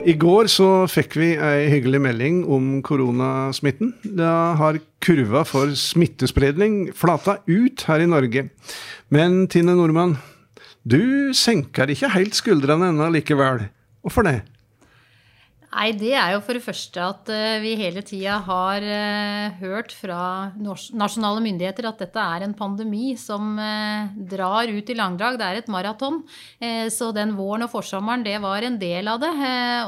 I går så fikk vi ei hyggelig melding om koronasmitten. Da har kurva for smittespredning flata ut her i Norge. Men Tine Nordmann, du senker ikke helt skuldrene ennå likevel. Hvorfor det? Nei, det er jo for det første at uh, vi hele tida har uh, hørt fra nasjonale myndigheter at dette er en pandemi som uh, drar ut i langdrag. Det er et maraton. så den våren og forsommeren, det var en del av det.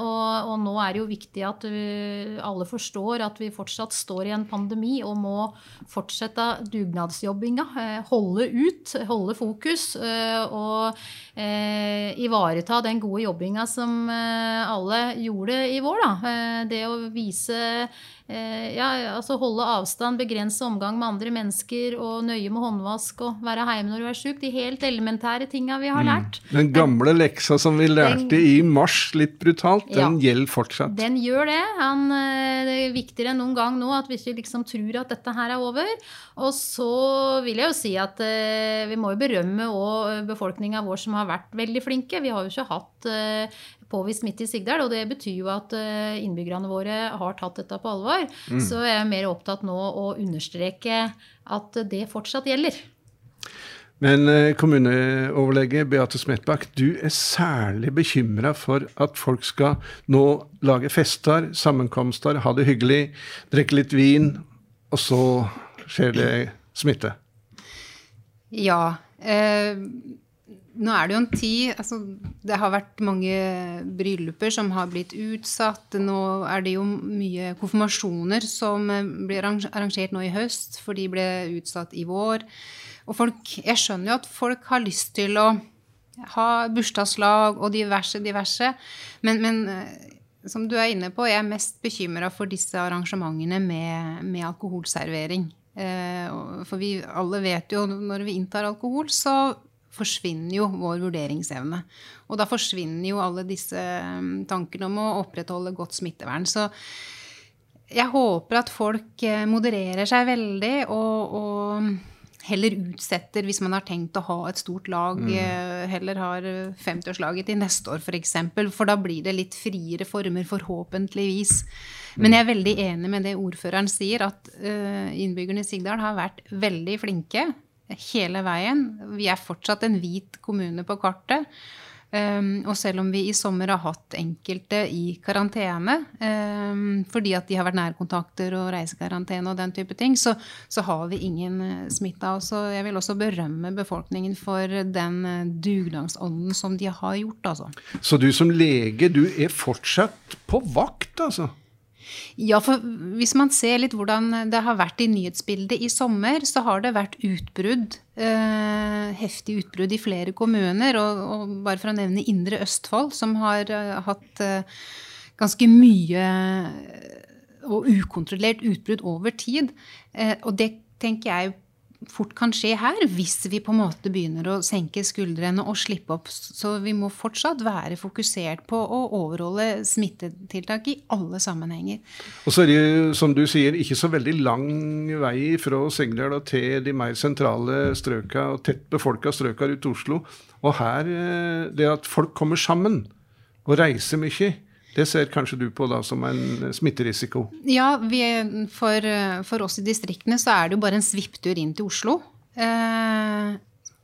Og, nå er det jo viktig at alle forstår at vi fortsatt står i en pandemi og må fortsette dugnadsjobbinga. holde ut, holde fokus og ivareta den gode jobbinga som alle gjorde i vår. da. Eh, det å vise Eh, ja, altså holde avstand, begrense omgang med andre mennesker og nøye med håndvask og være hjemme når du er sjuk. De helt elementære tinga vi har mm. lært. Mm. Den gamle leksa som vi lærte den, i mars, litt brutalt, den ja, gjelder fortsatt? Den gjør det. Han, eh, det er viktigere enn noen gang nå at hvis vi liksom tror at dette her er over. Og så vil jeg jo si at vi må jo berømme òg befolkninga vår som har vært veldig flinke. Vi har jo ikke hatt påvist smitte i Sigdal, og det betyr jo at innbyggerne våre har tatt dette på alvor. Mm. Så jeg er mer opptatt nå å understreke at det fortsatt gjelder. Men eh, kommuneoverlege Beate Smetbakk, du er særlig bekymra for at folk skal nå lage fester, sammenkomster, ha det hyggelig, drikke litt vin, og så skjer det smitte. Ja. Eh, nå er det jo en tid altså, Det har vært mange brylluper som har blitt utsatt. Nå er det jo mye konfirmasjoner som eh, blir arrangert nå i høst, for de ble utsatt i vår. Og folk, jeg skjønner jo at folk har lyst til å ha bursdagslag og diverse, diverse. Men, men eh, som du er inne på, jeg er mest bekymra for disse arrangementene med, med alkoholservering. Eh, for vi alle vet jo når vi inntar alkohol, så forsvinner jo vår vurderingsevne. Og da forsvinner jo alle disse mm, tankene om å opprettholde godt smittevern. Så jeg håper at folk eh, modererer seg veldig og, og heller utsetter, hvis man har tenkt å ha et stort lag, mm. Eh, heller har 50-årslaget til neste år f.eks. For, eksempel, for da blir det litt friere former, forhåpentligvis. Men jeg er veldig enig med det ordføreren sier, at innbyggerne i Sigdal har vært veldig flinke hele veien. Vi er fortsatt en hvit kommune på kartet. Um, og selv om vi i sommer har hatt enkelte i karantene um, fordi at de har vært nærkontakter og reisekarantene og den type ting, så, så har vi ingen uh, smitta. Jeg vil også berømme befolkningen for den uh, dugnadsånden som de har gjort, altså. Så du som lege, du er fortsatt på vakt, altså? Ja, for hvis man ser litt hvordan det har vært i nyhetsbildet i sommer, så har det vært utbrudd, eh, heftig utbrudd i flere kommuner. Og, og, bare for å nevne Indre Østfold, som har uh, hatt uh, ganske mye og ukontrollert utbrudd over tid. Eh, og det tenker jeg fort kan skje her hvis vi på en måte begynner å senke skuldrene og slippe opp. Så vi må fortsatt være fokusert på å overholde smittetiltak i alle sammenhenger. Og så er det som du sier, ikke så veldig lang vei fra Sengdal til de mer sentrale strøka og tett befolka strøka til Oslo. Og her, eh, det at folk kommer sammen og reiser mye det ser kanskje du på da som en smitterisiko? Ja, er, for, for, oss i distriktene så er det jo bare en svipptur inn til Oslo. Eh,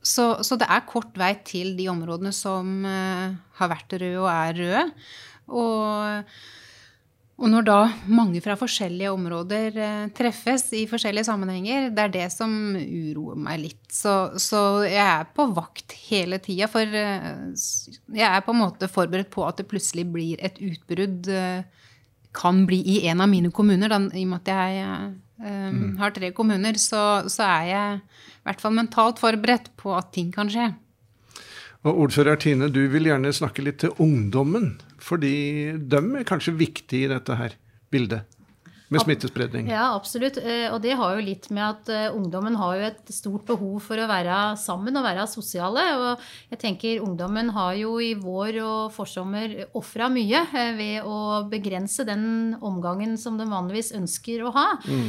så, så, det er kort vei til de områdene som eh, har vært røde og er røde. Og og når da mange fra forskjellige områder eh, treffes i forskjellige sammenhenger, det er det som uroer meg litt. Så, så jeg er på vakt hele tida, for eh, jeg er på en måte forberedt på at det plutselig blir et utbrudd. Eh, kan bli i en av mine kommuner, da, i og med at jeg um, har tre kommuner, så, så er jeg i hvert fall mentalt forberedt på at ting kan skje. Og ordfører Tine, du vil gjerne snakke litt til ungdommen. Fordi de er kanskje viktige i dette her bildet? Med smittespredning. Ja, absolutt. Eh, og det har jo litt med at eh, ungdommen har jo et stort behov for å være sammen og være sosiale. Og jeg tenker ungdommen har jo i vår og forsommer ofra mye eh, ved å begrense den omgangen som de vanligvis ønsker å ha. Mm.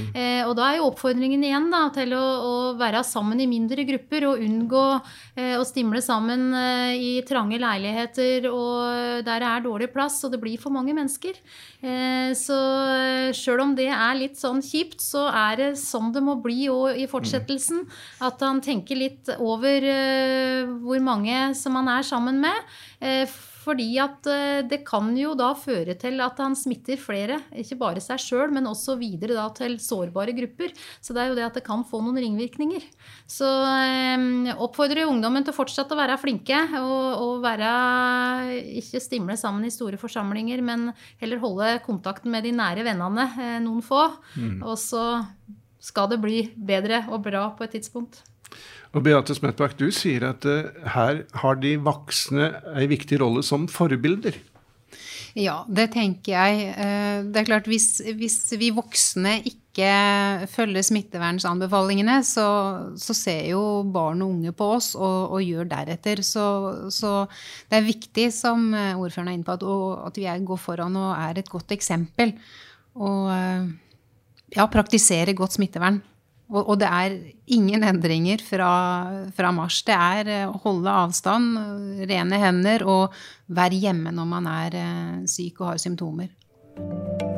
Og da er jo oppfordringen igjen da, til å, å, være sammen i mindre grupper og unngå å stimle sammen i trange leiligheter og der det er dårlig plass og det blir for mange mennesker. Så sjøl om det er litt sånn kjipt, så er det sånn det må bli òg i fortsettelsen. At han tenker litt over uh, hvor mange som han er sammen med. Fordi at uh, det kan jo da føre til at han smitter flere. Ikke bare seg sjøl, men også videre da til sårbare grupper. Så det er jo det at det kan få noen ringvirkninger. Så oppfordrer ungdommen til å fortsette å være flinke og, og være Ikke stimle sammen i store forsamlinger, men heller holde kontakten med de nære vennene noen få. Mm. Og så skal det bli bedre og bra på et tidspunkt. Og Beate Smetbakk, du sier at uh, her har de voksne ei viktig rolle som forbilder. Ja, det tenker jeg. Uh, det er klart, hvis, hvis, vi voksne ikke følger smittevernanbefalingene, så, så, ser jo barn og unge på oss og, og gjør deretter. Så, så, det er viktig, som eh, ordføreren er inne på, at, at vi går foran og er et godt eksempel. Og ja, praktiserer godt smittevern. Og, og, det er ingen endringer fra, fra, mars. Det er å eh, holde avstand, rene hender og være hjemme når man er eh, syk og har symptomer.